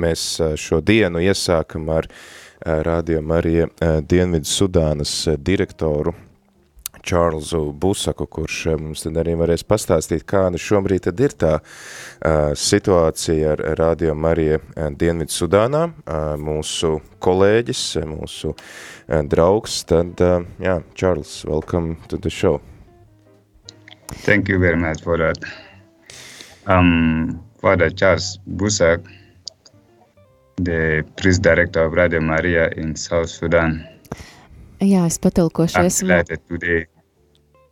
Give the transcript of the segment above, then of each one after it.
mēs šo dienu iesākam ar Radio Marija Dienvidu Sudānas direktoru Čārlzu Busaku, kurš mums tad arī varēs pastāstīt, kāda šobrīd tad ir tā uh, situācija ar Radio Marija Dienvidu Sudānā. Uh, mūsu kolēģis, mūsu uh, draugs, tad, uh, jā, Čārls, welcome to the show. Thank you very much for that. Um, Father Charles Busak, the priest director of Radio Maria in South Sudan. Jā, es patalkošu esmu. Today.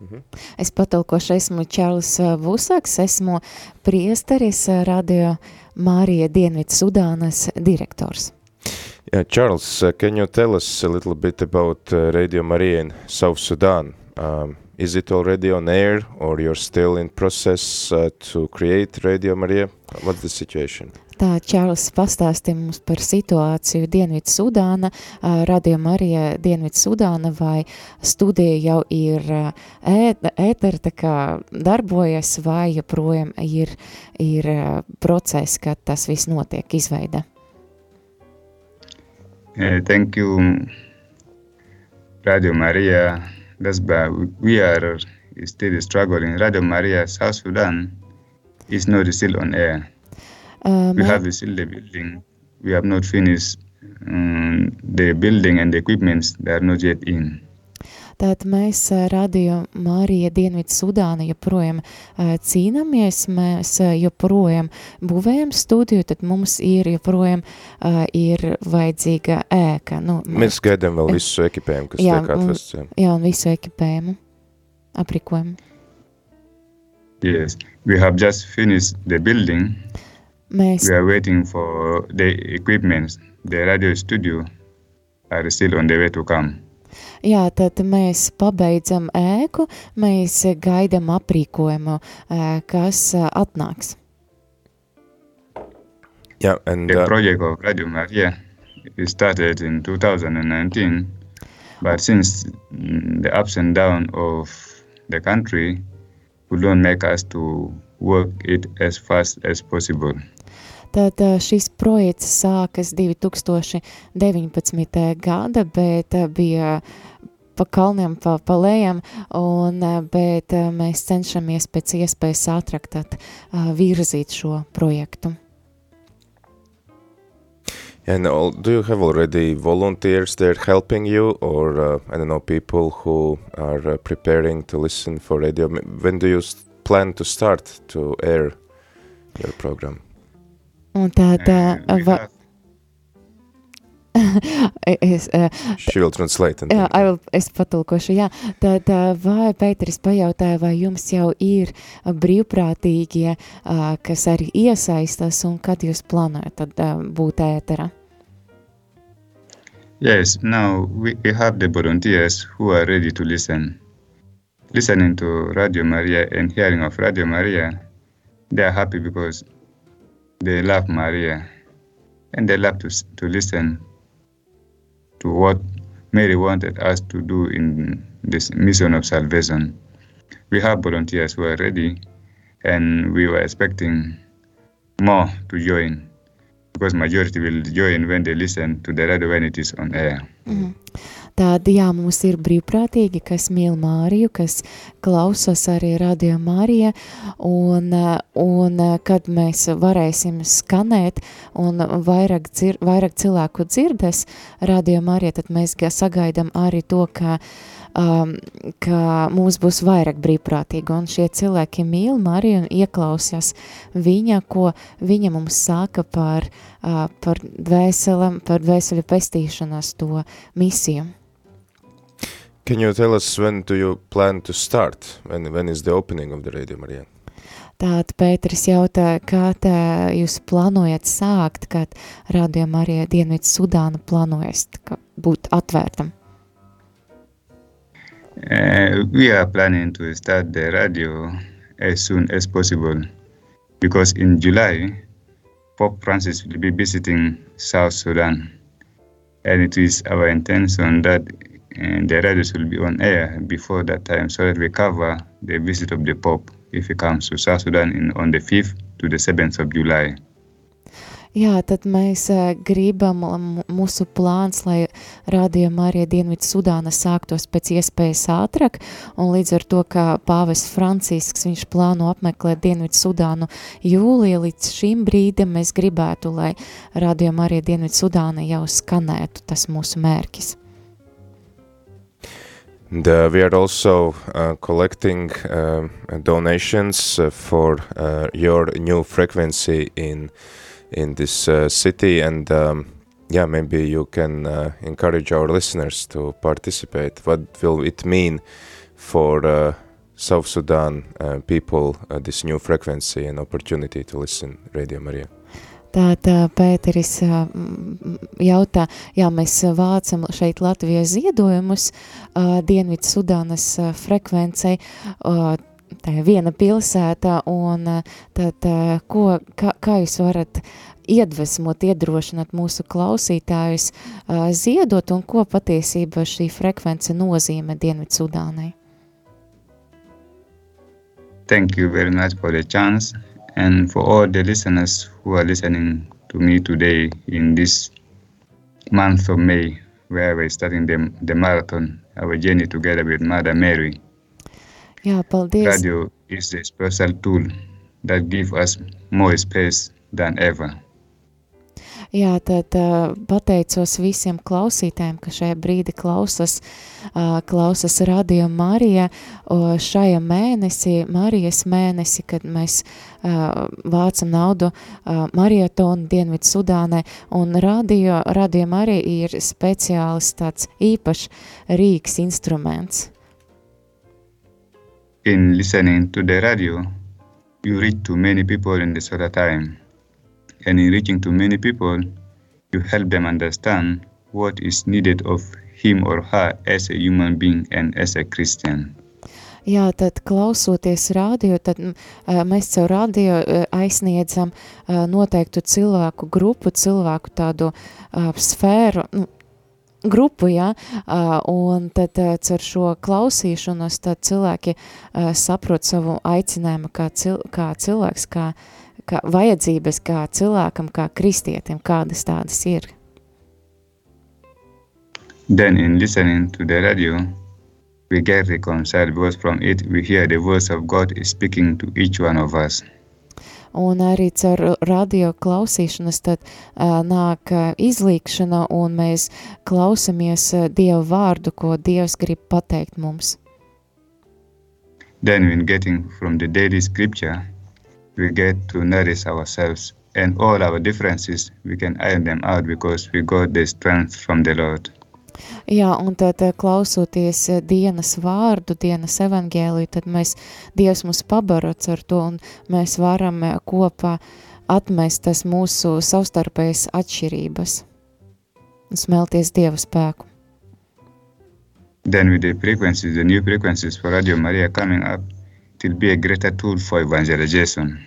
Mhm. Es patalkošu esmu Čārlis Vusaks, esmu priesteris Radio Mārija Dienvidu Sudānas direktors. Yeah, Charles, uh, can you tell us a little bit about uh, Radio Maria in South Sudan? Um, Is it already on air or you're still in process uh, to create Radio Maria? What's the situation? Tā Čārlis pastāstīja mums par situāciju Dienvidu Sudāna, uh, Radio Marija Dienvidu Sudāna, vai studija jau ir uh, ētera, tā kā darbojas, vai joprojām ir, ir uh, process, kad tas viss notiek, izveida? Uh, thank you, Radio Maria That's why we are still struggling. Radio Maria South Sudan is not still on air. Um, we have still the building. We have not finished um, the building and the equipments. They are not yet in. Tātad mēs radio Mārija Dienvidu Sudāna joprojām cīnāmies, mēs joprojām būvējam studiju, tad mums ir joprojām ir vajadzīga ēka. Nu, mēs gaidām vēl visu ekipējumu, kas jā, tiek atvests. Jā. jā, un visu ekipējumu, aprikojumu. Yes, we have just finished the building. Mēs... We are waiting for the equipment. The radio studio are still on the way to come. Jā, tad mēs pabeidzam ēku, mēs gaidam aprīkojumu, kas atnāks. Yeah, and the uh, project of Radio Maria started in 2019, but since the ups and downs of the country, we don't make us to work it as fast as possible. Tad šis projekts sākas 2019. gada, bet bija pa kalniem, pa, pa lejam, un, bet mēs cenšamies pēc iespējas ātrāk tad, uh, virzīt šo projektu. And all, do you have already volunteers there helping you, or uh, I don't know, people who are uh, preparing to listen for radio? When do you plan to start to air your program? Un tad, uh, va, es, uh, She will translate. Jā, will, es patulkošu, jā. Tad vai Pēteris pajautāja, vai jums jau ir brīvprātīgie, uh, kas arī iesaistas un kad jūs plānojat tad uh, būt ētera? Yes, now we, we have the volunteers who are ready to listen. Listening to Radio Maria and hearing of Radio Maria, they are happy because they love Maria and they love to, to listen to what Mary wanted us to do in this mission of salvation. We have volunteers who are ready, and we were expecting more to join because majority will join when they listen to the radio when it is on air. Mm -hmm. Tad, jā, mums ir brīvprātīgi, kas mīl Māriju, kas klausās arī radio Mārija, un, un kad mēs varēsim skanēt un vairāk, dzir, vairāk cilvēku dzirdēs radio Mārija, tad mēs sagaidām arī to, ka um, ka mums būs vairāk brīvprātīgi, un šie cilvēki mīl Mariju un ieklausās viņa, ko viņa mums sāka par, uh, par dvēselem, par dvēseļu pestīšanas to misiju. Can you tell us when do you plan to start? When, when is the opening of the Radio Maria? Tātad Pēteris jautā, kā tā jūs plānojat sākt, kad Radio Marija Dienvidu Sudāna plānojas būt atvērtam? Uh, we are planning to start the radio as soon as possible because in July, Pope Francis will be visiting South Sudan. And it is our intention that and the radios will be on air before that time so that we cover the visit of the Pope if he comes to South Sudan in, on the 5th to the 7th of July. Jā, tad mēs uh, gribam, mūsu plāns, lai rādījuma arī Dienvidu Sudāna sāktos pēc iespējas ātrāk, un līdz ar to, ka pāvis Francisks, viņš plāno apmeklēt Dienvidu Sudānu jūlija, līdz šim brīdim mēs gribētu, lai rādījuma arī Dienvidu Sudāna jau skanētu tas mūsu mērķis. Uh, we are also uh, collecting uh, donations uh, for uh, your new frequency in in this uh, city and um, yeah maybe you can uh, encourage our listeners to participate. What will it mean for uh, South Sudan uh, people uh, this new frequency and opportunity to listen Radio Maria? Tātad Pēteris jautā, jā, mēs vācam šeit Latvijā ziedojumus Dienvidu Sudānas frekvencei, tā viena pilsēta, un tad, ko, kā, kā jūs varat iedvesmot, iedrošināt mūsu klausītājus ziedot, un ko patiesībā šī frekvence nozīmē Dienvidu Sudānai? Thank you very much for the chance and for all the listeners who are listening to me today in this month of May, where we're starting the, the marathon, our journey together with Mother Mary. Jā, paldies. Radio is a special tool that gives us more space than ever. Jā, tad uh, pateicos visiem klausītājiem, ka šajā brīdi klausas, uh, klausas Radio Marija uh, šajā mēnesī, Marijas mēnesi, kad mēs uh, vācam naudu uh, marietonu Dienvidu Sudānē, un radio, radio Marija ir speciāls tāds īpašs rīks, instruments. In listening to the radio, you reach to many people in the sort of time. and in reaching to many people, you help them understand what is needed of him or her as a human being and as a Christian. Jā, tad klausoties radio, tad mēs caur radio aizsniedzam noteiktu cilvēku grupu, cilvēku tādu sfēru, nu, grupu, uh, un tad uh, caur šo klausīšanos tad cilvēki saprot savu aicinājumu kā, cil kā cilvēks, kā kā vajadzības kā cilvēkam, kā kristietim, kādas tādas ir. Then in listening to the radio, we get reconciled because from it we hear the voice of God speaking to each one of us. Un arī caur radio klausīšanas tad uh, nāk uh, izlīkšana un mēs klausamies uh, Dieva vārdu, ko Dievs grib pateikt mums. Then when getting from the daily scripture, we get to nourish ourselves and all our differences, we can iron them out because we got the strength from the Lord. Jā, un tad eh, klausoties eh, dienas vārdu, dienas evangēliju, tad mēs, Dievs mums pabarots ar to, un mēs varam eh, kopā atmest tas mūsu savstarpējas atšķirības un smelties Dieva spēku. Then with the frequencies, the new frequencies for Radio Maria coming up, it will be a greater tool for evangelization.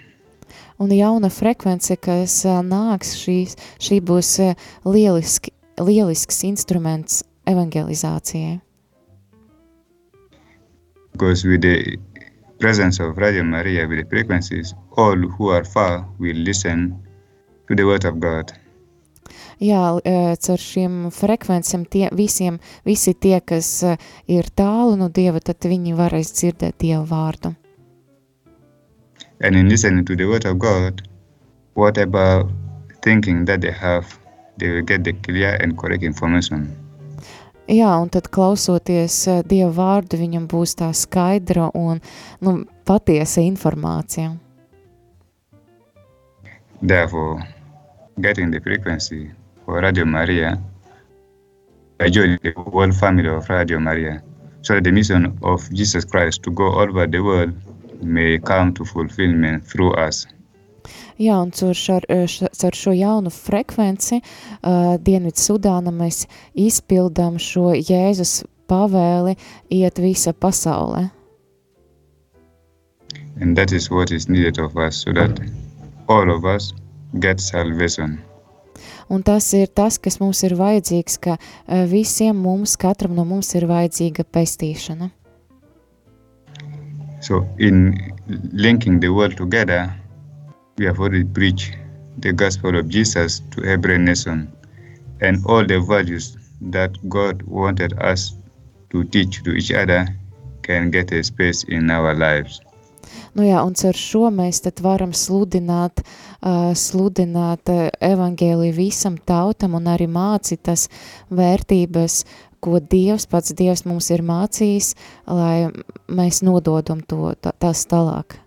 Un jauna frekvence, kas nāks, šī, šī būs lieliski, lielisks instruments evangelizācijai. Because with the presence of Radio Maria, with the frequencies, all who are far will listen to the word of God. Jā, caur šiem frekvencēm tie, visiem, visi tie, kas ir tālu no Dieva, tad viņi varēs dzirdēt Dieva vārdu. And in listening to the word of God, whatever thinking that they have, they will get the clear and correct information. Jā, un tad klausoties Dieva vārdu, viņam būs tā skaidra un nu, patiesa informācija. Therefore, getting the frequency for Radio Maria, I join the whole family of Radio Maria, so that the mission of Jesus Christ to go over the world may come to fulfillment through us. Jā, un caur, šar, caur šo jaunu frekvenci uh, Dienvidu Sudāna mēs izpildām šo Jēzus pavēli iet visa pasaulē. And that is what is needed of us, so that all of us get salvation. Un tas ir tas, kas mums ir vajadzīgs, ka uh, visiem mums, katram no mums ir vajadzīga pestīšana. So in linking the world together, we have already preached the gospel of Jesus to every nation and all the values that God wanted us to teach to each other can get a space in our lives. Nu jā, un ar šo mēs tad varam sludināt, uh, sludināt uh, evangēliju visam tautam un arī mācīt tas vērtības, ko Dievs, pats Dievs mums ir mācījis, lai mēs nododam to, tā, tās tālāk.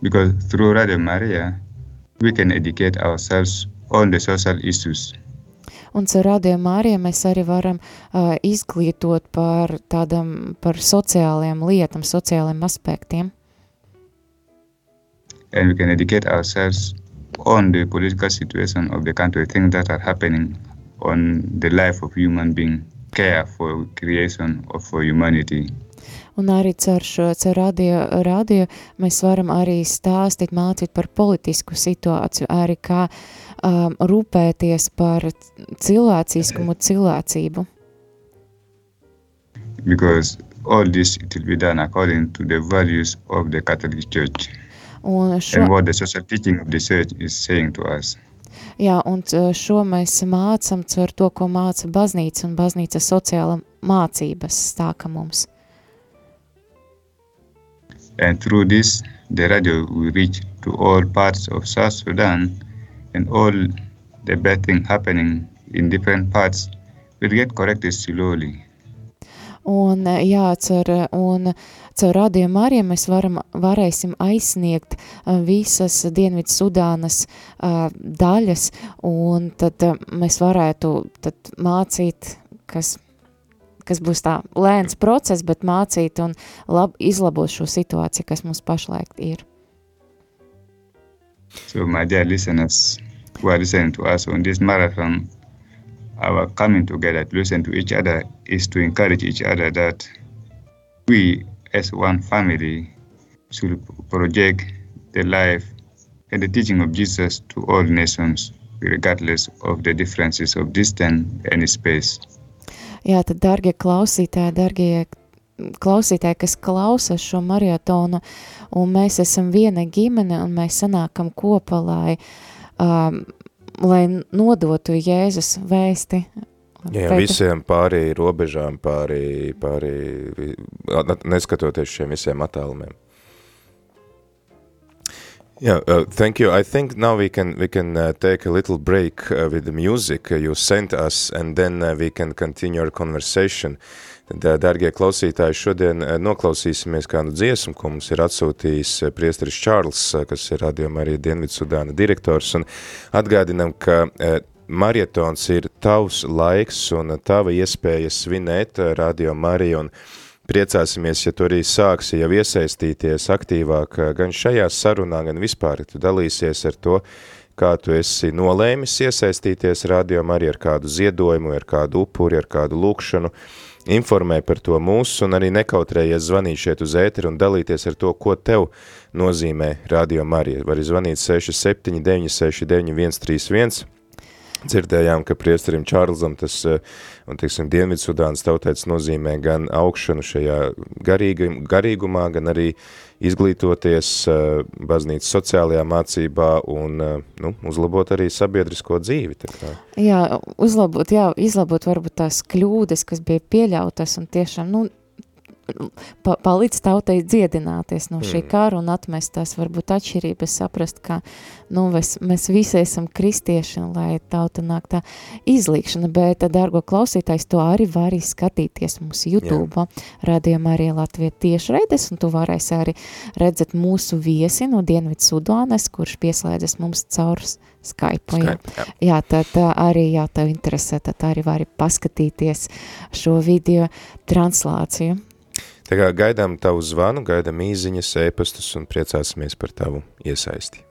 Because through Radio Maria, we can educate ourselves on the social issues. Un caur Radio Māriju mēs arī varam uh, izglītot par tādam, par lietām, sociālajiem aspektiem. And we can educate ourselves on the political situation of the country, things that are happening on the life of human being, care for creation or for humanity. Un arī caur šo, caur radio, radio mēs varam arī stāstīt, mācīt par politisku situāciju, arī kā um, rūpēties par cilvēciskumu, cilvēcību. Because all this it will be done according to the values of the Catholic Church Un šo, and what the social teaching of the church is saying to us. jā, un šo mēs mācam caur to, ko māca baznīca un baznīca sociāla mācības stāka mums. And through this, the radio will reach to all parts of South Sudan and all the bad thing happening in different parts will get corrected slowly. Un, eh, jā, caur, eh, un caur rādījumu arī mēs varam, varēsim aizsniegt eh, visas Dienvidu Sudānas uh, daļas, un tad mēs varētu tad mācīt, kas, kas būs tā lēns process, bet mācīt un lab, izlabot šo situāciju, kas mums pašlaik ir. So, my dear listeners who are listening to us on this marathon, our coming together to listen to each other is to encourage each other that we, as one family, should project the life and the teaching of Jesus to all nations, regardless of the differences of distance and space. Jā, tad, dargie klausītāji, dargie klausītāji, kas klausās šo marietonu, un mēs esam viena ģimene, un mēs sanākam kopā, lai, um, lai nodotu Jēzus vēsti. Jā, Pēc- visiem pārī robežām, pārī, pārī, neskatoties šiem visiem attālumiem. Yeah, uh, thank you. I think now we can we can uh, take a little break uh, with the music uh, you sent us, and then uh, we can continue our conversation. Tad, dargie klausītāji, šodien uh, noklausīsimies kādu dziesmu, ko mums ir atsūtījis priesteris Čārls, kas ir radījuma arī Dienvidsudāna direktors, un atgādinam, ka marietons ir tavs laiks un tava iespēja svinēt Radio Mariju, un priecāsimies, ja tu arī sāksi jau iesaistīties aktīvāk uh, gan šajā sarunā, gan vispār, tu dalīsies ar to, kā tu esi nolēmis iesaistīties Radio Mariju ar kādu ziedojumu, ar kādu upuri, ar kādu lūkšanu, informē par to mūsu un arī nekautrējies zvanīt šeit uz ēteri un dalīties ar to, ko tev nozīmē Radio Marija. Vari zvanīt 67 969 131, Dzirdējām, ka priesterim Čārlzam tas, eh, un, teiksim, Dienvidsudānas tautēts nozīmē gan augšanu šajā garīga, garīgumā, gan arī izglītoties eh, baznīcas sociālajā mācībā un, eh, nu, uzlabot arī sabiedrisko dzīvi. Jā, uzlabot, jā, izlabot varbūt tās kļūdas, kas bija pieļautas un tiešām, nu, pa, palīdz tautai dziedināties no šī Mm. kara un atmest tās varbūt atšķirības, saprast, ka, nu, mēs, mēs visi esam kristieši lai tauta nāk tā izlīkšana, bet, dārgo klausītājs, to arī var skatīties mūsu YouTube, radījumā arī Latvija tieši redzes, un tu varēsi arī redzēt mūsu viesi no Dienvidu Sudānas, kurš pieslēdzas mums caur Skype. jā. Skype, jā. Jā, tad tā arī, ja tev interesē, tad arī vari paskatīties šo video translāciju. Tā kā gaidām tavu zvanu, gaidām īziņas, ēpastus un priecāsimies par tavu iesaisti.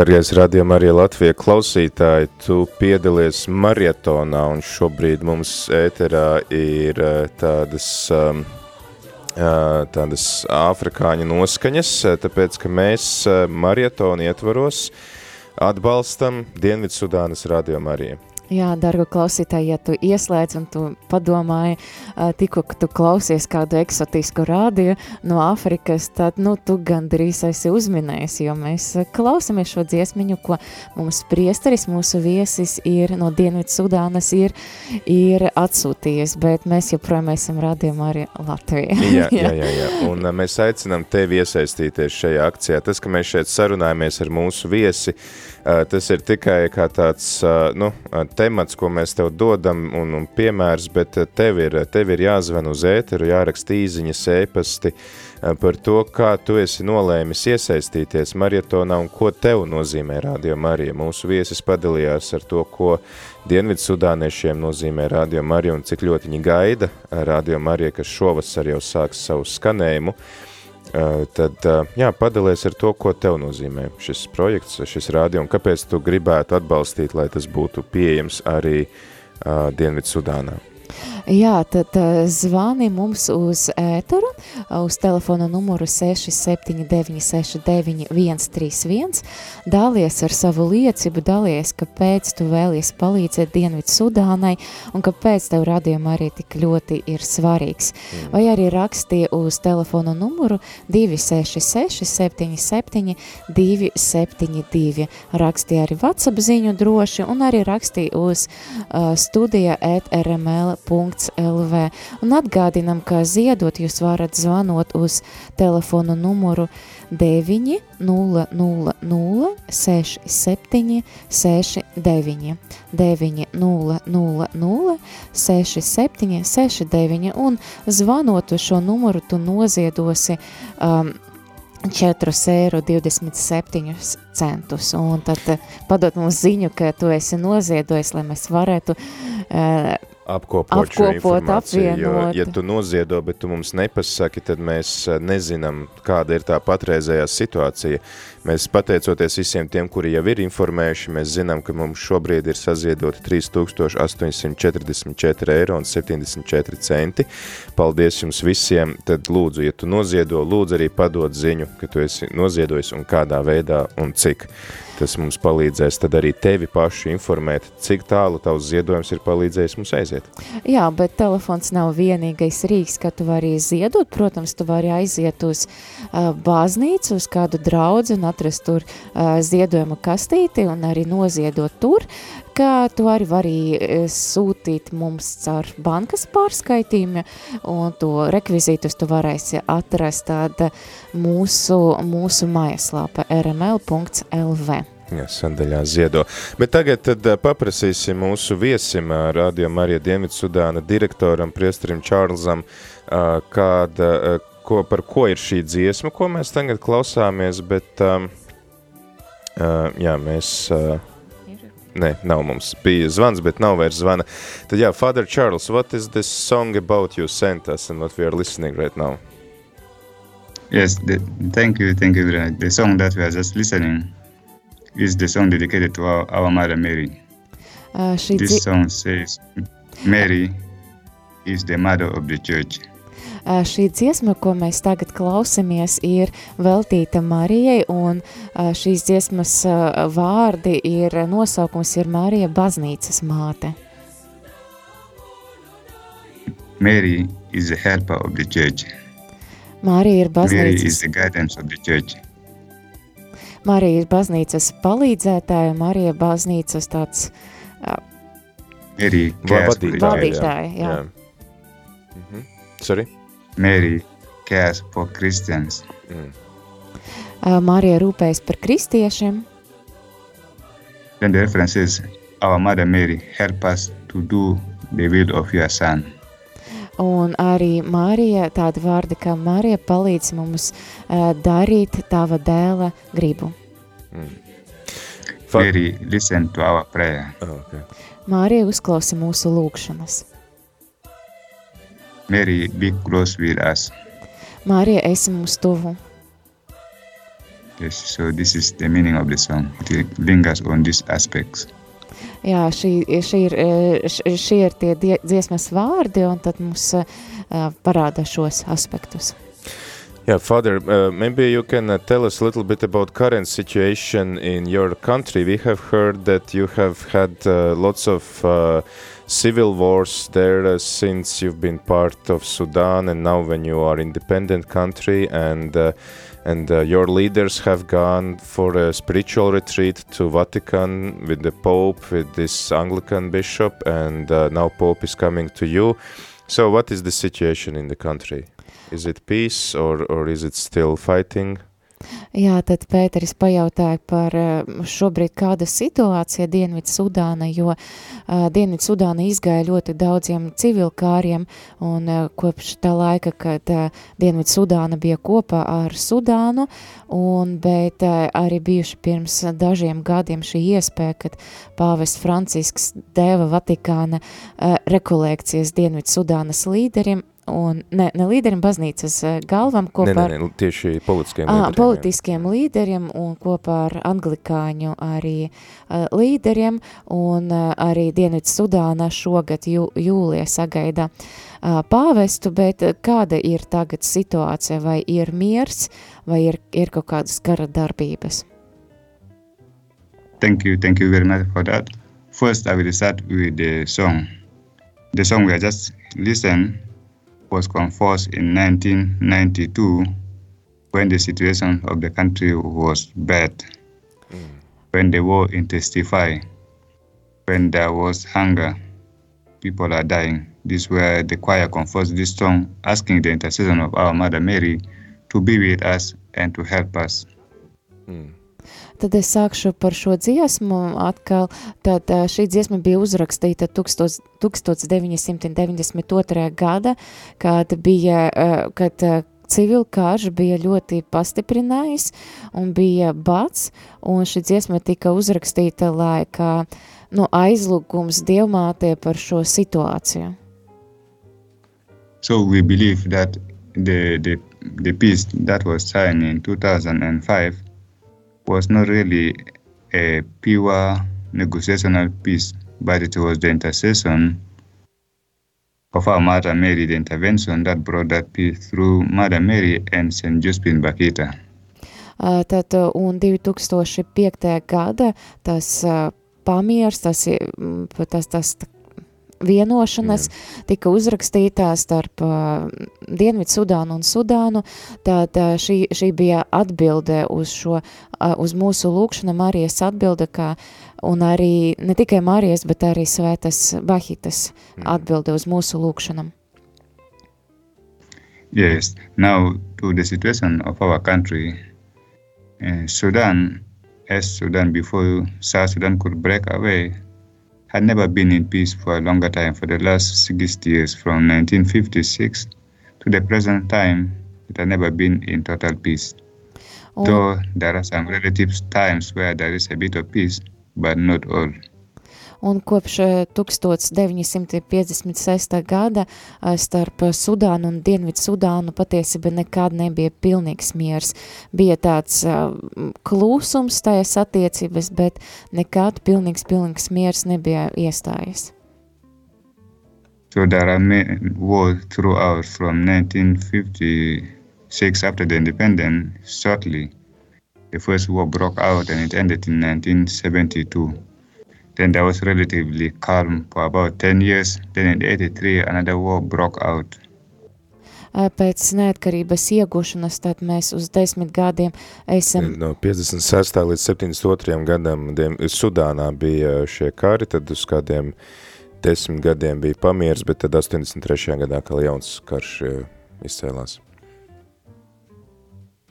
Dargais radījuma arī Latvija klausītāji, tu piedalies marietonā un šobrīd mums ēterā ir tādas, tādas afrikāņu noskaņas, tāpēc, ka mēs marietonu ietvaros atbalstam Dienvidsudānas radījuma arī. Jā, dargo klausītāji, ja tu ieslēdz un tu padomāji, tikko, tu klausies kādu eksotisku rādio no Āfrikas, tad, nu, tu gandrīz esi uzminējis, jo mēs klausamies šo dziesmiņu, ko mums priesteris, mūsu viesis ir no Dienvidu Sudānas ir, ir atsūtījies, bet mēs joprojām esam rādījumā arī Latvijā. jā, jā, jā, jā, un mēs aicinām tevi iesaistīties šajā akcijā. Tas, ka mēs šeit sarunājamies ar mūsu viesi, tas ir tikai tāds, nu, temats, ko mēs tev dodam un, un piemērs, bet tev ir, tev ir jāzvan uz ēteru, jāraksta īziņas ēpasti par to, kā tu esi nolēmis iesaistīties marietonā un ko tev nozīmē Radio Marija. Mūsu viesis padalījās ar to, ko Dienvidu sudāniešiem nozīmē Radio Marija un cik ļoti viņi gaida Radio Marija, kas šovasar jau sāks savu skanējumu. Tad, jā, padalies ar to, ko tev nozīmē šis projekts, šis rādio, un kāpēc tu gribētu atbalstīt, lai tas būtu pieejams arī uh, Dienvidu Sudānā. Jā, tad zvani mums uz ēteru, uz telefona numuru 67969131, dalies ar savu liecību, dalies, kāpēc tu vēlies palīdzēt Dienvidu Sudānai un kāpēc tev radījuma arī tik ļoti ir svarīgs. Mm. Vai arī rakstīja uz telefona numuru 266 77 272. Rakstīja arī WhatsApp ziņu droši un arī rakstīja uz uh, studija at rml.com LV. Un atgādinam, ka ziedot jūs varat zvanot uz telefonu numuru 9 0 0 0 6 7 6 9 9 0 0 0 6 7 6 9 un zvanot uz šo numuru tu noziedosi um, 4,27 eiro centus. Un tad padod mums ziņu, ka tu esi noziedojis, lai mēs varētu uh, apkopot, apkopot apvienot. jo, ja tu noziedo, bet tu mums nepasaki, tad mēs eh, nezinām, kāda ir tā patreizējā situācija. Mēs pateicoties visiem tiem, kuri jau ir informējuši, mēs zinām, ka mums šobrīd ir saziedoti 3844 eiro un 74 centi. Paldies jums visiem, tad lūdzu, ja tu noziedo, lūdzu arī padot ziņu, ka tu esi noziedojis un kādā veidā un cik. Tas mums palīdzēs tad arī tevi pašu informēt, cik tālu tavs ziedojums ir palīdzējis mums aiziet. Jā, bet telefons nav vienīgais rīks, ka tu vari ziedot. Protams, tu vari aiziet uz uh, baznīcu, uz kādu draudzi un atrast tur uh, ziedojuma kastīti un arī noziedot tur, ka tu arī vari sūtīt mums caur bankas pārskaitījumu un to rekvizītus tu varēsi atrast tāda mūsu, mūsu mājaslāpa rml.lv. Jā, sandaļā ziedo. Bet tagad tad paprasīsim mūsu viesim, Radio Marija Dienvidsudāna direktoram, priesterim Čārlzam, kāda, ko, par ko ir šī dziesma, ko mēs tagad klausāmies, bet jā, mēs... Nē, nav mums. Bija zvans, bet nav vairs zvana. Tad jā, Father Charles, what is this song about you sent us and what we are listening right now? Yes, the, thank you, thank you. The song that we are just listening is the song dedicated to our, our Mother Mary. Uh, this song says, Mary is the mother of the church. Šī dziesma, ko mēs tagad klausamies, ir veltīta Marijai, un šīs dziesmas vārdi ir nosaukums ir Marija baznīcas māte. Mary is the helper of the church. Marija ir baznīcas. Mary is the guidance of the church. Marija ir baznīcas palīdzētāja, Marija baznīcas tāds uh, vadītāja. vadītāja jā. jā. Mm -hmm. Sorry? Mary cares for Christians. Mm. Uh, Marija rūpējas par kristiešiem. Then the reference is, our mother Mary help us to do the will of your son un arī Mārija, tādi vārdi kā Mārija palīdz mums uh, darīt tava dēla gribu. Mm. Mary, listen to our prayer. Oh, okay. Mārija uzklausa mūsu lūgšanas. Mary, be close with us. Mārija, esi mums tuvu. Yes, so this is the meaning of the song. It lingers on these aspects. Jā, šī, šī ir, šie ir tie dziesmas vārdi, un tad mums uh, parāda šos aspektus. Yeah, Father, uh, maybe you can uh, tell us a little bit about current situation in your country. We have heard that you have had uh, lots of uh, civil wars there uh, since you've been part of Sudan, and now when you are independent country, and uh, and your leaders have gone for a spiritual retreat to Vatican with the Pope, with this Anglican bishop, and now Pope is coming to you. So, what is the situation in the country? Is it peace or, or is it still fighting? Jā, tad Pēteris pajautāja par eh, šobrīd kāda situācija Dienvidu Sudāna, jo uh, Dienvidu Sudāna izgāja ļoti daudziem civilkāriem un uh, kopš tā laika, kad uh, Dienvidu Sudāna bija kopā ar Sudānu, un, bet arī bijuši pirms dažiem gadiem šī iespēja, kad pāvests Francisks deva Vatikāna rekolekcijas Dienvidu Sudānas līderim, un ne, ne līderim, baznīcas eh, galvam kopā ne, ne, ne, tieši politiskiem à, līderiem. Politiskiem jā. līderiem un kopā ar anglikāņu arī uh, līderiem un uh, arī Dienvids Sudāna šogad jū, jūlie sagaida uh, pāvestu, bet kāda ir tagad situācija, vai ir miers, vai ir, ir kaut kādas kara darbības? Thank you, thank you very much for that. First, I will start with the song. The song we just listened was composed in 1992 when the situation of the country was bad, mm. when the war intensified, when there was hunger, people are dying. This where the choir composed this song, asking the intercession of our Mother Mary to be with us and to help us. Mm. Tad es sākšu par šo dziesmu atkal. Tad šī dziesma bija uzrakstīta 1992. gada, kad bija, kad civil karš bija ļoti pastiprinājis un bija bats, un šī dziesma tika uzrakstīta, lai kā nu, aizlūgums dievmātē par šo situāciju. So we believe that the, the, the peace that was signed in 2005 was not really a pure negotiational peace, but it was the intercession of our Mother Mary, the intervention that brought that peace through Mother Mary and St. Josephine Bakita. Uh, tad, uh, un 2005. gada tas uh, pamiers, tas, tas, tas vienošanas Jā. tika uzrakstītās starp uh, Dienvidu Sudānu un Sudānu, tad uh, šī, šī bija atbilde uz šo, uh, uz mūsu lūkšanu, Marijas atbilde, kā, un arī ne tikai Marijas, bet arī Svētas Bahitas atbilde uz mūsu lūkšanam. Yes, now to the situation of our country, uh, Sudan, as Sudan before South Sudan could break away, had never been in peace for a longer time, for the last 60 years, from 1956 to the present time, it had never been in total peace. Oh. Though there are some relative times where there is a bit of peace, but not all. Un kopš 1956. Eh, gada eh, starp Sudānu un Dienvidu Sudānu patiesībā nekad nebija pilnīgs miers. Bija tāds uh, klusums tajās attiecības, bet nekad pilnīgs, pilnīgs miers nebija iestājies. So there are wars throughout from 1956 after the independence, shortly. The first war broke out and it ended in 1972. Then there was relatively calm for about 10 years. Then in 83 another war broke out. Pēc neatkarības iegūšanas tad mēs uz desmit gadiem esam... No 56. līdz 72. gadam Sudānā bija šie kari, tad uz kādiem desmit gadiem bija pamieris, bet tad 83. gadā kā jauns karš izcēlās.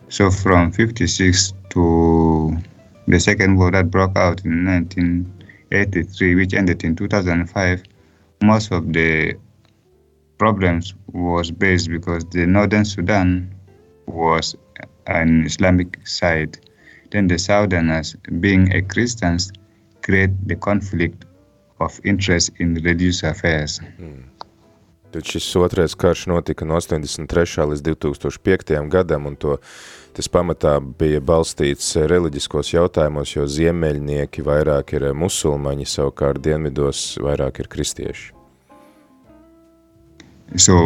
So from 56 to the second war that broke out in 19 83, which ended in 2005, most of the problems was based because the northern Sudan was an Islamic side. Then the southerners, being a Christians, create the conflict of interest in religious affairs. Mm. Tad šis otrais karš notika no 83. līdz 2005. gadam, un to, tas pamatā bija balstīts reliģiskos jautājumos, jo ziemeļnieki vairāk ir musulmaņi, savukārt dienvidos vairāk ir kristieši. So,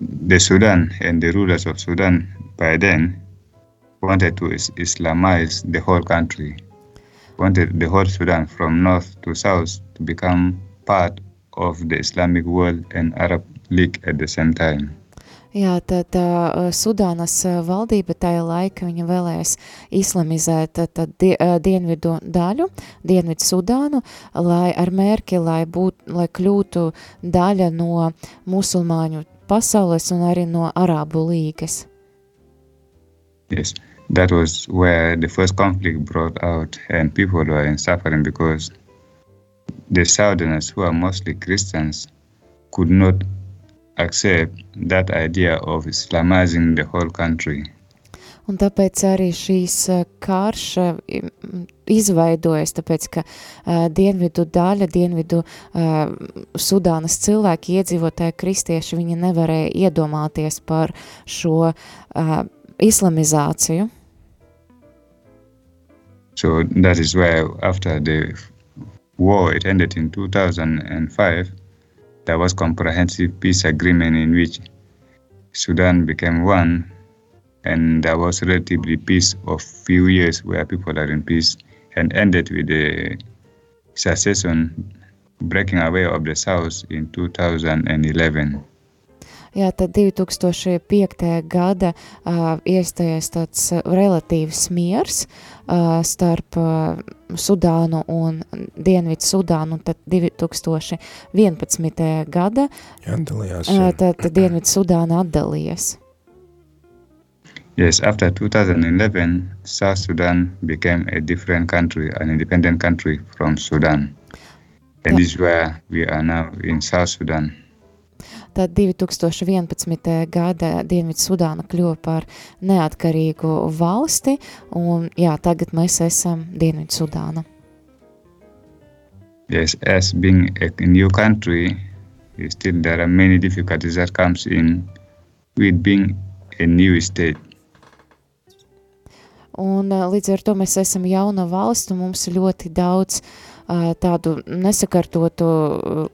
the Sudan and the rulers of Sudan by then wanted to Islamize the whole country, wanted the whole Sudan from north to south to become part of the Islamic world and Arab League at the same time. Jā, tad uh, Sudānas valdība tajā laika viņa vēlēs islamizēt tad die, uh, dienvidu daļu, dienvidu Sudānu, lai ar mērķi, lai, būt, lai kļūtu daļa no musulmāņu pasaules un arī no Arābu līgas. Yes, that was where the first conflict brought out and people were in suffering because the Southerners, who are mostly Christians, could not accept that idea of Islamizing the whole country. Un tāpēc arī šīs karš izveidojas, tāpēc, ka uh, dienvidu daļa, dienvidu uh, Sudānas cilvēki, iedzīvotāji kristieši, viņi nevarēja iedomāties par šo uh, islamizāciju. So that is why after the war, it ended in 2005. There was comprehensive peace agreement in which Sudan became one, and there was relatively peace of few years where people are in peace, and ended with the secession breaking away of the South in 2011. Jā, tad 2005. gada uh, iestājies tāds relatīvs miers uh, starp uh, Sudānu un Dienvidu Sudānu, un tad 2011. gada Atdalījās, uh, tad Dienvidu Sudāna atdalījās. Yes, after 2011, South Sudan became a different country, an independent country from Sudan. And this is where we are now in South Sudan. Tad 2011. gada Dienvidu Sudāna kļuva par neatkarīgu valsti, un jā, tagad mēs esam Dienvidu Sudāna. Yes, as being a new country, still there are many difficulties that comes in with being a new state. Un līdz ar to mēs esam jauna valsts, un mums ir ļoti daudz uh, tādu nesakartotu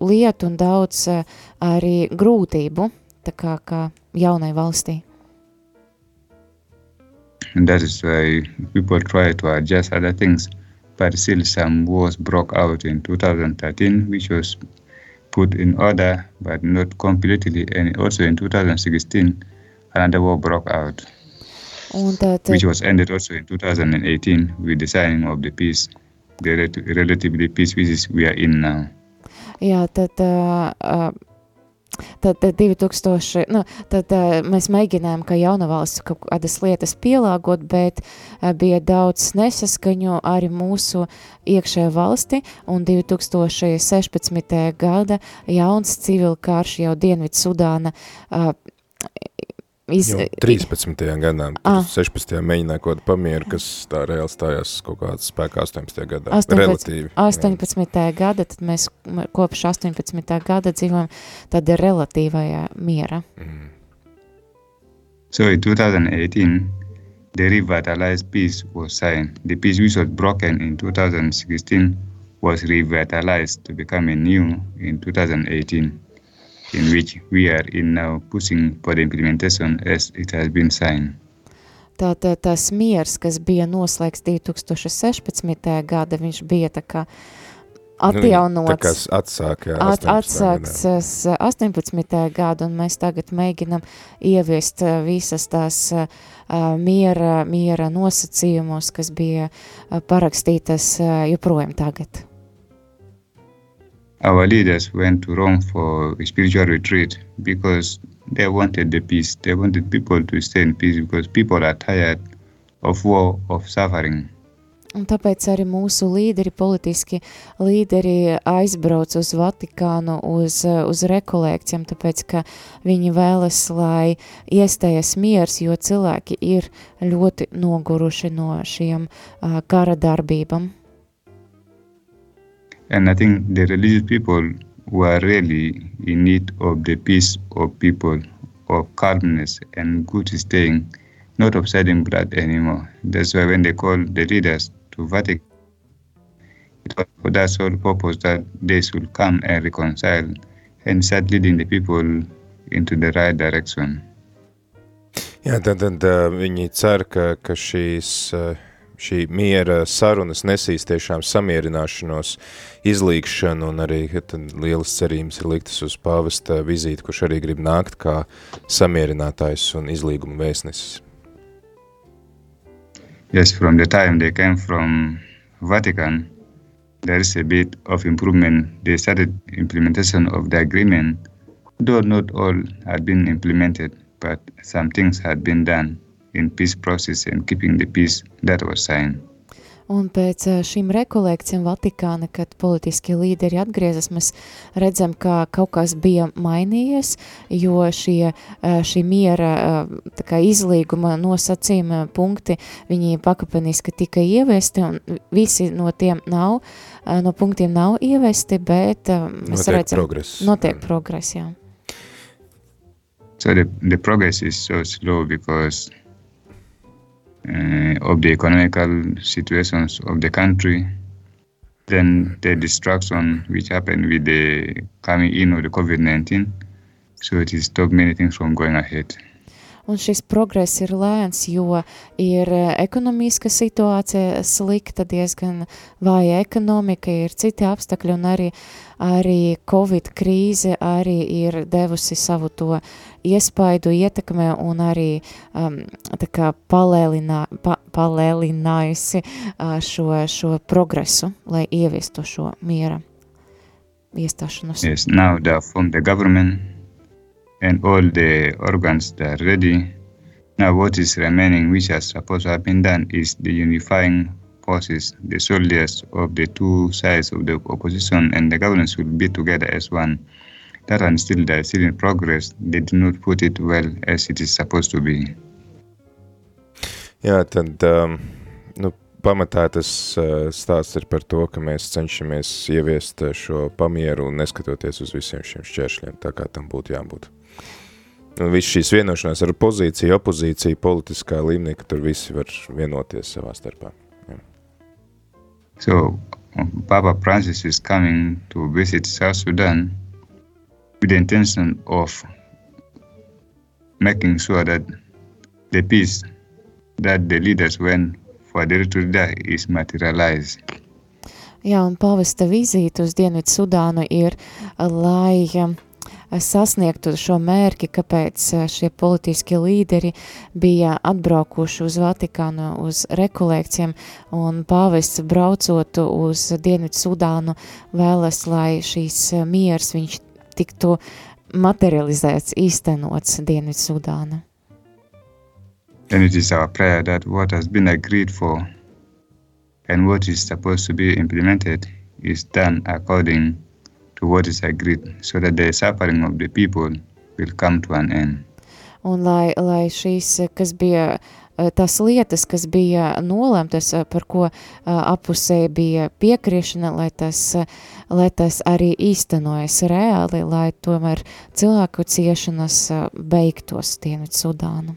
lietu un daudz uh, arī grūtību, tā kā, kā jaunai valstī. And that is why people try to adjust other things. But still some wars broke out in 2013, which was put in order, but not completely. And also in 2016, another war broke out. Tad, which was ended also in 2018 with the signing of the peace, relatively peace is we are in now. Jā, tad, uh, tad, tad 2000, nu, tad uh, mēs mēģinājām, ka jauna valsts kaut kādas lietas pielāgot, bet uh, bija daudz nesaskaņu arī mūsu iekšējā valsti, un 2016. gada jauns civil karš jau Dienvidu Sudāna uh, Iz... Jau 13. gadā, ah. 16. mēģināja kaut kādu pamieru, kas tā reāli stājās kaut kāds spēkā 18. gadā. 18. Relatīvi. 18. Jā. gada, tad mēs kopš 18. gada dzīvojam tādā relatīvajā miera. Mm. So in 2018, the revitalized peace was signed. The peace which was broken in 2016 was revitalized to become a new in 2018. In which we are in now pushing for the implementation as it has been signed. Tātad tas miers, kas bija noslēgts 2016. gada, viņš bija tā kā atjaunots. Nu, tā kā atsāk, jā, at, atsāks 18. gadu, un mēs tagad mēģinam ieviest visas tās uh, miera, miera nosacījumus, kas bija parakstītas uh, joprojām tagad. Our leaders went to Rome for a spiritual retreat because they wanted the peace. They wanted people to stay in peace because people are tired of war, of suffering. Un tāpēc arī mūsu līderi, politiski līderi aizbrauc uz Vatikānu, uz, uz rekolekcijām, tāpēc, ka viņi vēlas, lai iestājas miers, jo cilvēki ir ļoti noguruši no šiem uh, kara darbībām. And I think the religious people who are really in need of the peace of people, of calmness and good staying, not of shedding blood anymore. That's why when they call the leaders to Vatican, it was for that sole purpose that they should come and reconcile and start leading the people into the right direction. Jā, tad, uh, viņi cer, ka, ka šīs, šī miera sarunas nesīs tiešām samierināšanos, izlīgšanu, un arī lielas cerības ir liktas uz pāvesta vizīti, kurš arī grib nākt kā samierinātājs un izlīguma vēstnesis. Yes, from the time they came from Vatican, there is a bit of improvement. They started implementation of the agreement, though not all had been implemented, but some things had been done in peace process and keeping the peace that was signed. Un pēc eh, šīm rekolekcijām Vatikāna, kad politiskie līderi atgriezas, mēs redzam, ka kaut kas bija mainījies, jo šie, eh, šī miera eh, kā izlīguma nosacījuma punkti, viņi pakapeniski tika ievesti, un visi no tiem nav, no punktiem nav ievesti, bet mēs Notiek redzam, progress. notiek progress, jā. So the, the progress is so slow because of the economical situations of the country, then the distraction which happened with the coming in of the COVID-19. So it has stopped many things from going ahead. Un šis progress ir lēns, jo ir eh, ekonomiska situācija slikta, diezgan vāja ekonomika, ir citi apstākļi un arī, arī Covid krīze arī ir devusi savu to iespaidu, ietekmē un arī um, tā kā palēlinā, pa, palēlinājusi uh, šo, šo progresu, lai ieviestu šo miera iestāšanos. Yes, now are from the government and all the organs that are ready. Now what is remaining, which has supposed to have been done, is the unifying forces, the soldiers of the two sides of the opposition and the government should be together as one. That one still they are still in progress. They did not put it well as it is supposed to be. Jā, tad um, nu, pamatā tas uh, stāsts ir par to, ka mēs cenšamies ieviest uh, šo pamieru neskatoties uz visiem šiem šķēršļiem, tā kā tam būtu jābūt. Un viss šīs vienošanās ar pozīciju, opozīciju, politiskā līmenī, ka tur visi var vienoties savā starpā. So Papa Francis is coming to visit South Sudan with the intention of making sure that the peace that the leaders went for the retreat there is materialized. Jā, un pavesta vizīte uz Dienvidu Sudānu ir, lai um, sasniegtu šo mērķi, kāpēc uh, šie politiskie līderi bija atbraukuši uz Vatikānu uz rekolekcijiem, un pāvests braucot uz Dienvidu Sudānu vēlas, lai šīs uh, miers viņš tiktu materializēts, īstenots Dienvidu Sudāna. And it is our prayer that what has been agreed for and what is supposed to be implemented is done according to what is agreed so that the suffering of the people will come to an end. Un lai, lai šīs, kas bija, eh, tās lietas, kas bija nolemtas, eh, par ko eh, apusē bija piekriešana, lai tas, lai tas arī īstenojas reāli, lai tomēr cilvēku ciešanas beigtos Dienvidu Sudānu.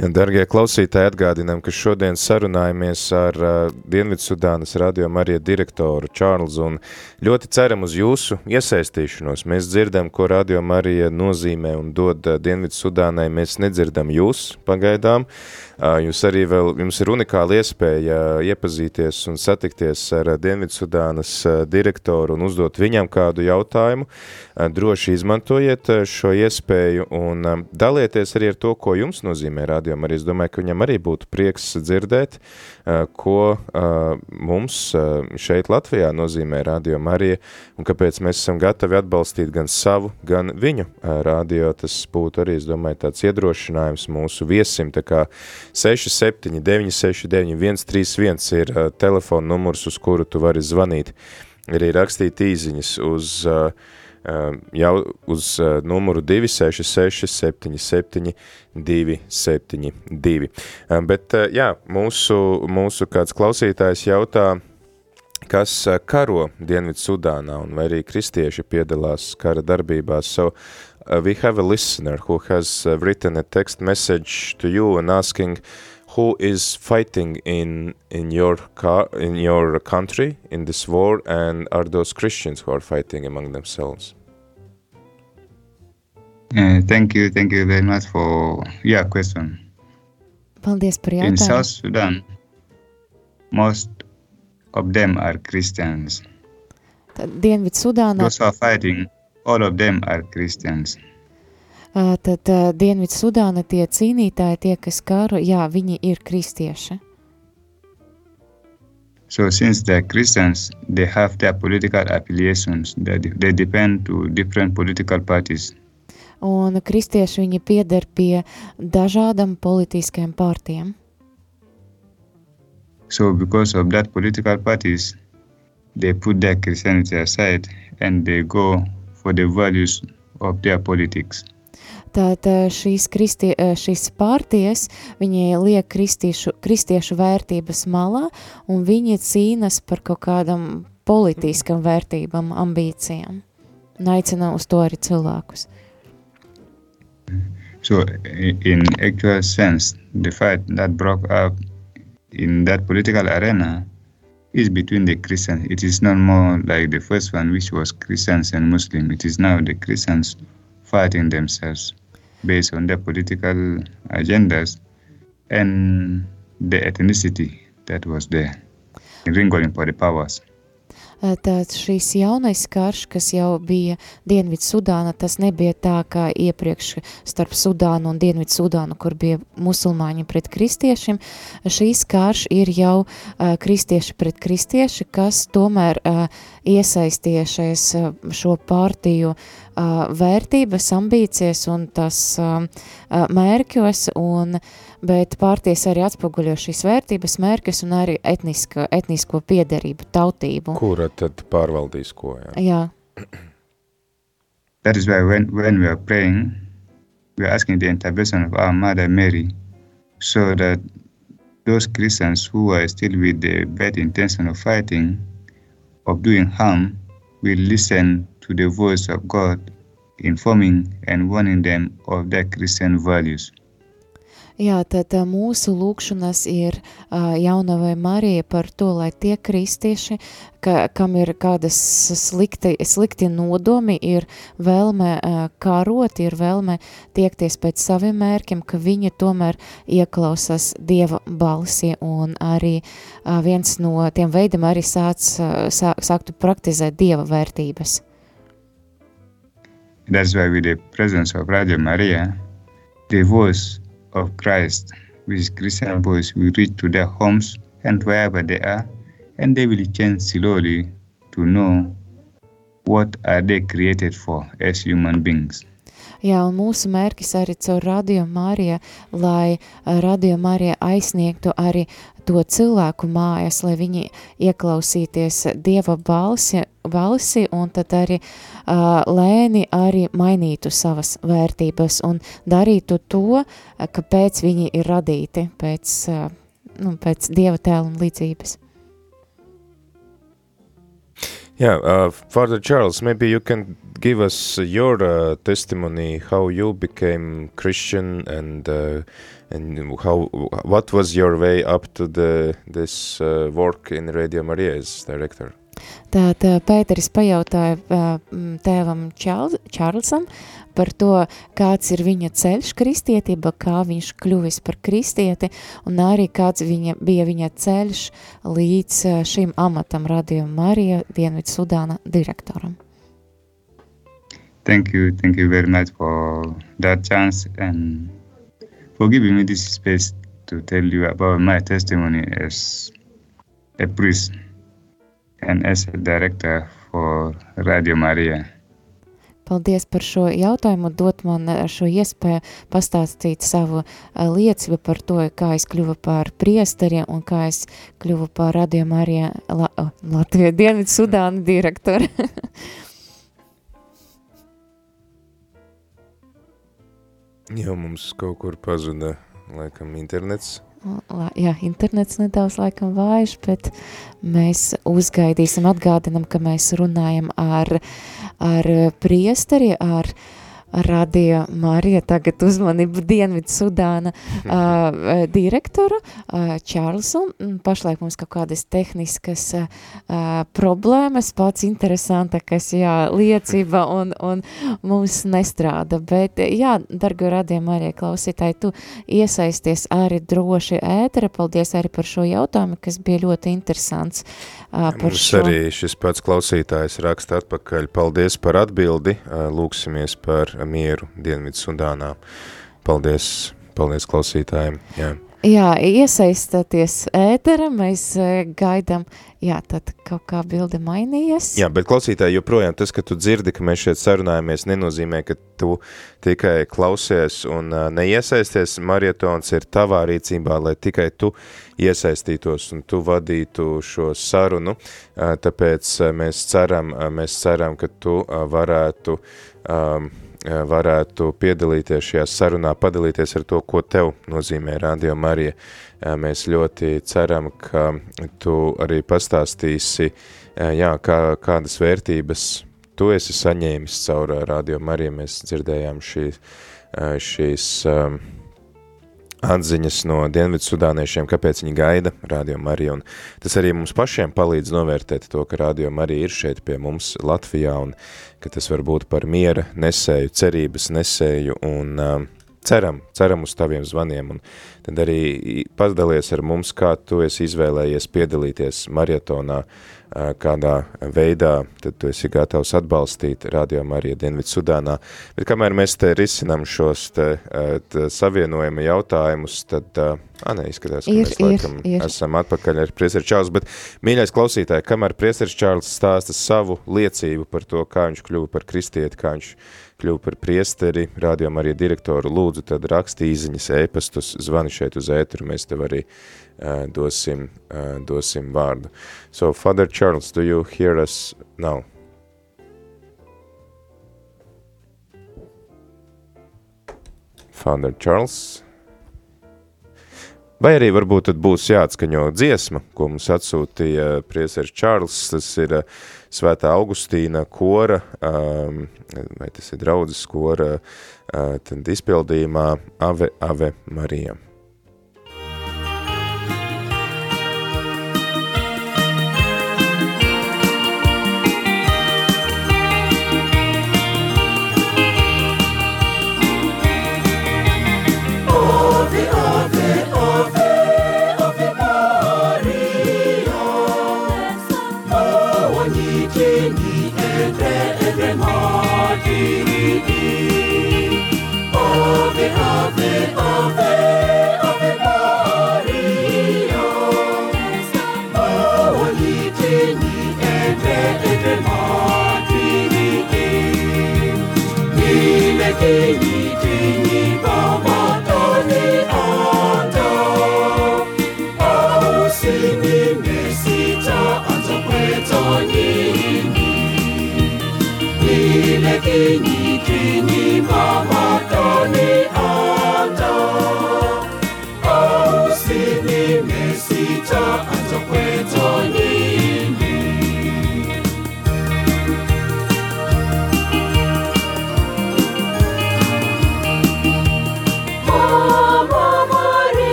Ja, dargie klausītāji, atgādinām, ka šodien sarunājamies ar uh, Dienvidsudānas radio Marija direktoru Čārlzu un ļoti ceram uz jūsu iesaistīšanos. Mēs dzirdam, ko radio Marija nozīmē un dod uh, Dienvidsudānai, mēs nedzirdam jūs pagaidām. Uh, jūs arī vēl, jums ir unikāla iespēja uh, iepazīties un satikties ar uh, Dienvidsudānas uh, direktoru un uzdot viņam kādu jautājumu. Uh, droši izmantojiet uh, šo iespēju un um, dalieties arī ar to, ko jums nozīmē rādījumu. Arī es domāju, ka viņam arī būtu prieks dzirdēt, ko mums šeit Latvijā nozīmē rādījumu arī, un kāpēc mēs esam gatavi atbalstīt gan savu, gan viņu rādio. Tas būtu arī, es domāju, tāds iedrošinājums mūsu viesim, tā kā 67 969 131 ir telefona numurs, uz kuru tu vari zvanīt, arī rakstīt īziņas uz uh, jau uz numuru 266 77 272. Bet jā, mūsu, mūsu kāds klausītājs jautā, kas karo Dienvidu Sudānā un vai arī kristieši piedalās kara darbībās. So uh, we have a listener who has uh, written a text message to you and asking who is fighting in in your car in your country in this war and are those Christians who are fighting among themselves? Uh, thank you, thank you very much for your question. Paldies par In. South Sudan, most of them are Christians. Tad Dienvidu Sudānā, Those who are fighting, all of them are Christians. Tad Dienvidu Sudāna tie cīnītāji, tie, kas karo, jā, viņi ir kristieši. So since they're Christians, they have their political affiliations. They, they depend to different political parties. Un kristieši viņi pieder pie dažādam politiskajiem partijiem. So because of that political parties, they put their Christianity aside and they go for the values of their politics. Tātad šīs, kristie, ā, šīs partijas, viņi liek kristiešu, kristiešu vērtības malā, un viņi cīnas par kaut kādam politiskam vērtībām, ambīcijām. Un aicina uz to arī cilvēkus. So in actual sense, the fight that broke up in that political arena is between the Christians. It is not more like the first one, which was Christians and Muslims. It is now the Christians fighting themselves based on their political agendas and the ethnicity that was there, wrangling for the powers. Tāds šīs jaunais karš, kas jau bija Dienvidu Sudāna, tas nebija tā kā iepriekš starp Sudānu un Dienvidu Sudānu, kur bija musulmaņi pret kristiešiem. Šīs karš ir jau uh, kristieši pret kristieši, kas tomēr uh, iesaistījušies uh, šo partiju uh, vērtības, ambīcijas un tas uh, mērķos, un, bet partijas arī atspoguļo šīs vērtības, mērķus un arī etniska, etnisko piederību, tautību. Kura tad pārvaldīs ko? Jā? Jā, That is why when, when we are praying, we are asking the intervention of our Mother Mary so that those Christians who are still with the bad intention of fighting, of doing harm, will listen to the voice of God, informing and warning them of their Christian values. Jā, tad mūsu lūkšanas ir jaunavai Marija par to, lai tie kristieši, ka, kam ir kādas slikti, slikti nodomi, ir vēlme karot, ir vēlme tiekties pēc saviem mērķiem, ka viņi tomēr ieklausās Dieva balsi un arī viens no tiem veidiem arī sāc, sā, sāktu praktizēt Dieva vērtības. That's why, with the presence of Radio Maria, the voice of Christ, is Christian voice, will reach to their homes and wherever they are, and they will change slowly to know what are they created for as human beings. Jā, un mūsu mērķis arī caur Radio Māriju, lai ā, Radio Mārija aizsniegtu arī to cilvēku mājas, lai viņi ieklausīties Dieva balsi, balsi un tad arī uh, lēni arī mainītu savas vērtības un darītu to, ā, kāpēc viņi ir radīti pēc, uh, nu, pēc Dieva tēla un līdzības. Yeah, uh, Father Charles, maybe you can give us your uh, testimony how you became Christian and uh, and how what was your way up to the this uh, work in Radio Maria as director. Tātad Pēteris pajautāja m, tēvam Čārls, Čārlsam par to, kāds ir viņa ceļš kristietība, kā viņš kļuvis par kristieti, un arī kāds viņa, bija viņa ceļš līdz ā, šim amatam Radio Marija Dienvidu Sudāna direktoram. Thank you, thank you very much for that chance and for giving me this space to tell you about my testimony as a priest and as a director for Radio Maria. Paldies par šo jautājumu, dot man ā, šo iespēju pastāstīt savu ā, liecību par to, kā es kļuvu par priesteriem un kā es kļuvu par Radio Marija La o, Latviju Dienvidu Sudāna direktoru. Jau mums kaut kur pazuda, laikam, internets. Jā, internets nedaudz laikam vājš, bet mēs uzgaidīsim, atgādinam, ka mēs runājam ar, ar priesteri, ar uh, Radio Marija, tagad uzmanību Dienvidu Sudāna uh, direktoru uh, Čārlsu. Pašlaik mums kaut kādas tehniskas uh, problēmas, pats interesantākais, jā, liecība un, un mums nestrāda. Bet, jā, dargo Radio Marija klausītāji, tu iesaisties arī droši ētera. Paldies arī par šo jautājumu, kas bija ļoti interesants. Uh, par mums šo. arī šis pats klausītājs raksta atpakaļ. Paldies par atbildi. Uh, lūksimies par mieru Dienvidu Sudānā. Paldies, paldies klausītājiem. Jā. Jā, iesaistāties ētera, mēs e, gaidām, jā, tad kaut kā bilde mainījies. Jā, bet klausītāji joprojām tas, ka tu dzirdi, ka mēs šeit sarunājamies, nenozīmē, ka tu tikai klausies un uh, neiesaisties. Marietons ir tavā rīcībā, lai tikai tu iesaistītos un tu vadītu šo sarunu, uh, tāpēc uh, mēs ceram, uh, mēs ceram, ka tu uh, varētu um, varētu piedalīties šajā sarunā, padalīties ar to, ko tev nozīmē Radio Marija. Mēs ļoti ceram, ka tu arī pastāstīsi, jā, kā, kādas vērtības tu esi saņēmis caur Radio Mariju. Mēs dzirdējām šī, šīs atziņas no Dienvidu sudāniešiem, kāpēc viņi gaida Radio Mariju, un tas arī mums pašiem palīdz novērtēt to, ka Radio Marija ir šeit pie mums Latvijā, un ka tas var būt par miera nesēju, cerības nesēju, un uh, ceram, ceram uz taviem zvaniem, un tad arī padalies ar mums, kā tu esi izvēlējies piedalīties marietonā, uh, kādā veidā, tad tu esi gatavs atbalstīt Radio Marija Dienvidu Sudānā. Bet kamēr mēs te risinam šos te, te savienojuma jautājumus, tad, ā, ne, izskatās, ka ir, mēs laikam ir, ir. esam atpakaļ ar Priesteru Čārls, bet mīļais klausītāji, kamēr Priesteris Čārls stāsta savu liecību par to, kā viņš kļuva par kristieti, kā viņš kļuva par priesteri, Radio Marija direktoru, lūdzu, tad raksti īziņas ēpastus, zvani šeit uz ēturu, mēs tev arī uh, dosim, uh, dosim vārdu. So, Father Charles, do you hear us now? Father Charles. Vai arī varbūt tad būs jāatskaņo dziesma, ko mums atsūtīja priesers Čārls, tas ir uh, Svētā Augustīna kora, um, vai tas ir draudzes kora, uh, tad izpildījumā Ave, Ave Marijam.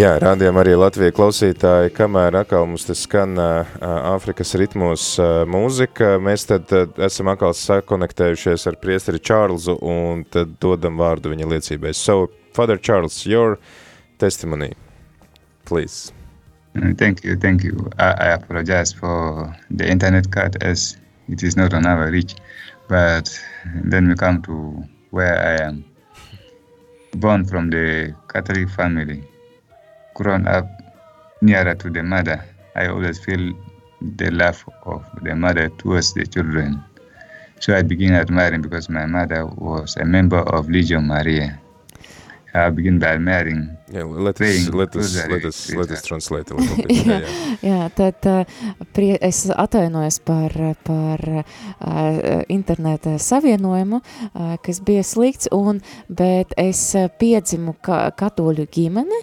Jā, rādījām arī Latvija klausītāji, kamēr atkal mums tas skan Āfrikas ritmos mūzika, mēs tad esam atkal sakonektējušies ar priesteri Čārlzu un tad dodam vārdu viņa liecībai. So, Father Charles, your testimony, please. Thank you, thank you. I, I apologize for the internet cut as it is not on our reach, but then we come to where I am. Born from the Catholic family, grown up nearer to the mother, I always feel the love of the mother towards the children. So I begin admiring because my mother was a member of Legion Maria. I begin by admiring Yeah, let us, let us, let us, let us translate a little bit. jā, jā, tad uh, prie, es atvainojos par, par uh, interneta savienojumu, uh, kas bija slikts, un, bet es uh, piedzimu ka, katoļu ģimene,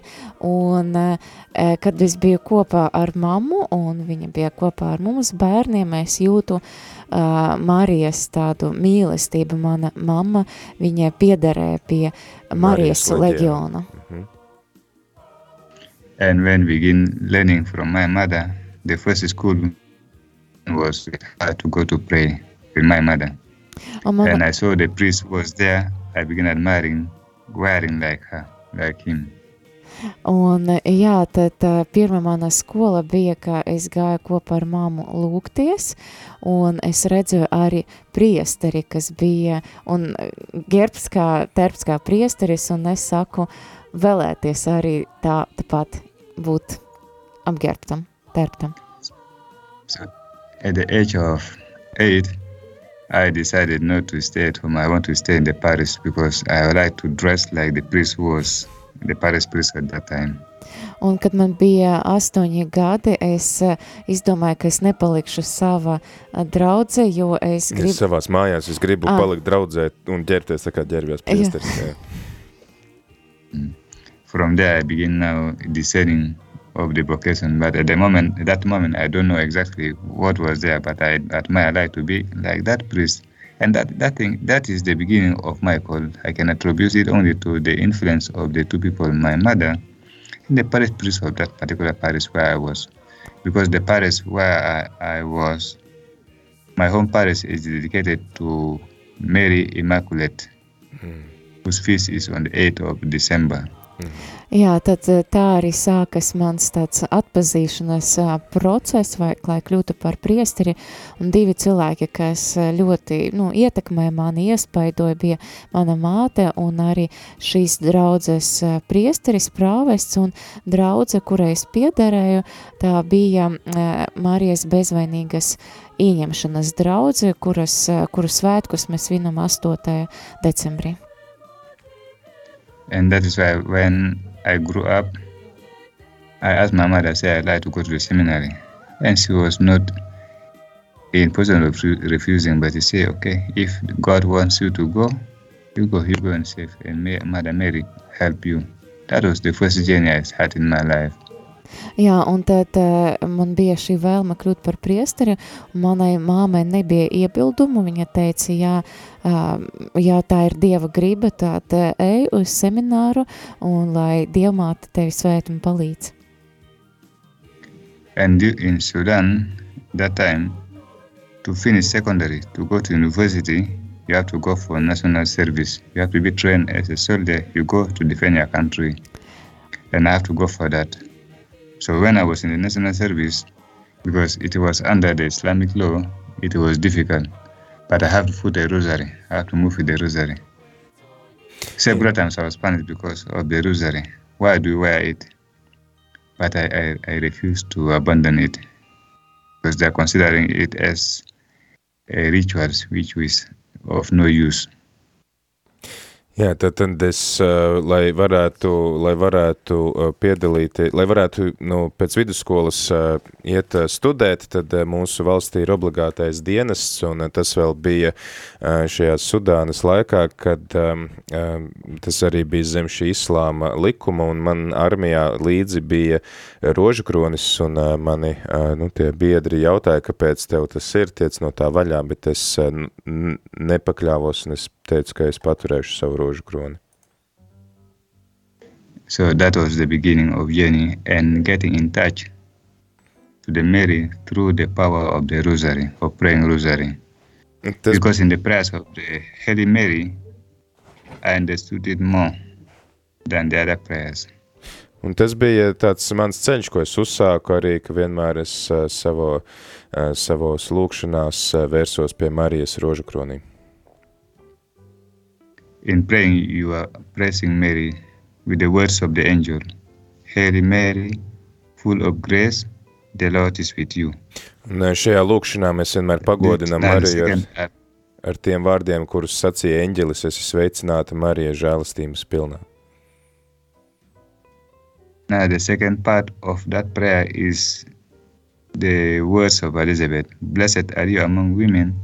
un uh, kad es biju kopā ar mammu, un viņa bija kopā ar mums bērniem, es jūtu uh, Marijas tādu mīlestību. Mana mamma, viņa piederēja pie Marijas, Marijas leģiona. Mm -hmm. And when we begin learning from my mother, the first school was I had to go to pray with my mother. Un man, And I saw the priest was there. I began admiring, wearing like her, like him. Un, jā, tad pirmā mana skola bija, ka es gāju kopā ar mammu lūgties, un es redzēju arī priesteri, kas bija, un gerbs kā, terps kā priesteris, un es saku, vēlēties arī tā, tāpat būt apgerbtam, terptam. So at the age of eight, I decided not to stay at home. I want to stay in the parish because I would like to dress like the priest was, priest at that time. Un, kad man bija astoņi gadi, es uh, izdomāju, ka es nepalikšu savā uh, draudze, jo es Gribu... Es savās mājās, es gribu Ah. palikt draudzēt un ģērbties tā kā ģērbjās priesteris. Jā. From there, I begin now discerning of the vocation. But at the moment, at that moment, I don't know exactly what was there. But I admire, like to be like that priest, and that that thing that is the beginning of my call. I can attribute it only to the influence of the two people, my mother, and the parish priest of that particular parish where I was, because the parish where I, I was, my home parish is dedicated to Mary Immaculate, hmm. whose feast is on the 8th of December. Jā, tad eh, tā arī sākas mans tāds atpazīšanas ā, process, vai, lai kļūtu par priesteri, un divi cilvēki, kas ā, ļoti, nu, ietekmē mani, iespaidoja, bija mana māte un arī šīs draudzes priesteris, prāvests un draudze, kurai es piederēju, tā bija Marijas bezvainīgas ieņemšanas draudze, kuras, kuru svētkus mēs vinam 8. decembrī. And that is why when I grew up, I asked my mother, say I'd like to go to the seminary. And she was not in position of refusing, but she said, okay, if God wants you to go, you go, you go and save. And may Mother Mary help you. That was the first journey I had in my life. Jā, un tad uh, man bija šī vēlme kļūt par priesteri, un manai māmai nebija iebildumu. Viņa teica, jā, uh, jā tā ir Dieva griba, tad ej uz semināru, un lai Dievmāte tevi svēt un palīdz. And in Sudan, that time, to finish secondary, to go to university, you have to go for national service. You have to be trained as a soldier. You go to defend your country. And I have to go for that. So when I was in the national service, because it was under the Islamic law, it was difficult. But I have to put a rosary. I have to move with the rosary. Several hmm. times I was punished because of the rosary. Why do you wear it? But I, I, I refuse to abandon it because they're considering it as a ritual which is of no use. Jā, tad, tad es, lai varētu, lai varētu piedalīties, lai varētu nu, pēc vidusskolas iet studēt, tad mūsu valstī ir obligātais dienests, un tas vēl bija šajā Sudānas laikā, kad tas arī bija zem šī islāma likuma, un man armijā līdzi bija rožakronis, un mani nu, tie biedri jautāja, kāpēc tev tas ir, tiec no tā vaļā, bet es nepakļāvos, un es teicu, ka es paturēšu savu rožu kroni. So that was the beginning of journey and getting in touch to the Mary through the power of the rosary, of praying rosary. Tas, Because in the prayers of the Holy Mary, I understood it more than the other prayers. un tas bija tāds mans ceļš, ko es uzsāku arī, ka vienmēr es uh, savo, uh, savos lūkšanās uh, vērsos pie Marijas rožakronī. In praying, you are praising Mary with the words of the angel Hail Mary, full of grace, the Lord is with you. Un uh, šajā lūkšanā mēs vienmēr pagodinām Mariju ar, part, ar tiem vārdiem, kurus sacīja eņģelis, esi sveicināta Marija žēlastības pilnā. now the second part of that prayer is the words of Elizabeth Blessed are you among women,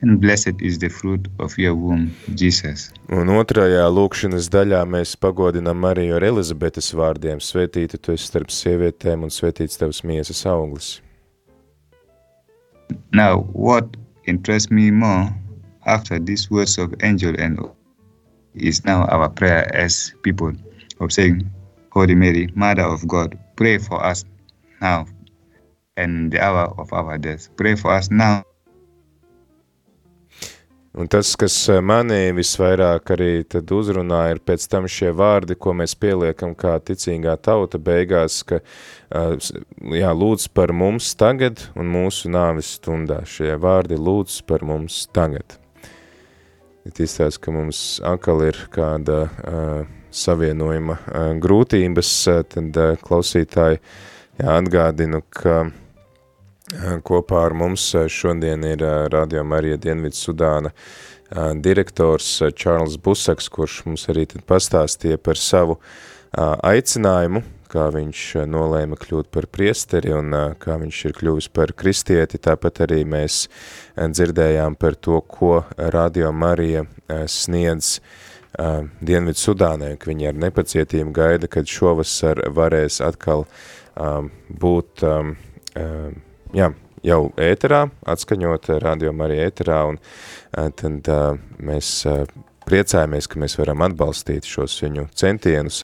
and blessed is the fruit of your womb, Jesus. Un otrajā lūkšanas daļā mēs pagodinām Mariju ar Elizabetes vārdiem, svētīta tu esi starp sievietēm un svētīts tavs miesas auglis. Now, what interests me more after these words of angel and is now our prayer as people of saying, Holy Mary, Mother of God, pray for us now and the hour of our death. Pray for us now Un tas, kas eh, mani visvairāk arī tad uzrunā, ir pēc tam šie vārdi, ko mēs pieliekam kā ticīgā tauta beigās, ka eh, jā, lūdz par mums tagad un mūsu nāvis stundā. Šie vārdi lūdz par mums tagad. Ir izstāst, ka mums atkal ir kāda uh, savienojuma uh, grūtības, uh, tad uh, klausītāji jā, atgādinu, ka uh, kopā ar mums uh, šodien ir uh, Radio Marija Dienvidu Sudāna direktors Čārls Busaks, kurš mums arī tad pastāstīja par savu aicinājumu, kā viņš nolēma kļūt par priesteri un kā viņš ir kļuvis par kristieti. Tāpat arī mēs dzirdējām par to, ko Radio Marija sniedz Dienvidu Sudānai, ka viņi ar nepacietību gaida, kad šovasar varēs atkal būt jā, jau ēterā, atskaņot Radio Marija ēterā, un uh, tad uh, mēs priecājamies, ka mēs varam atbalstīt šos viņu centienus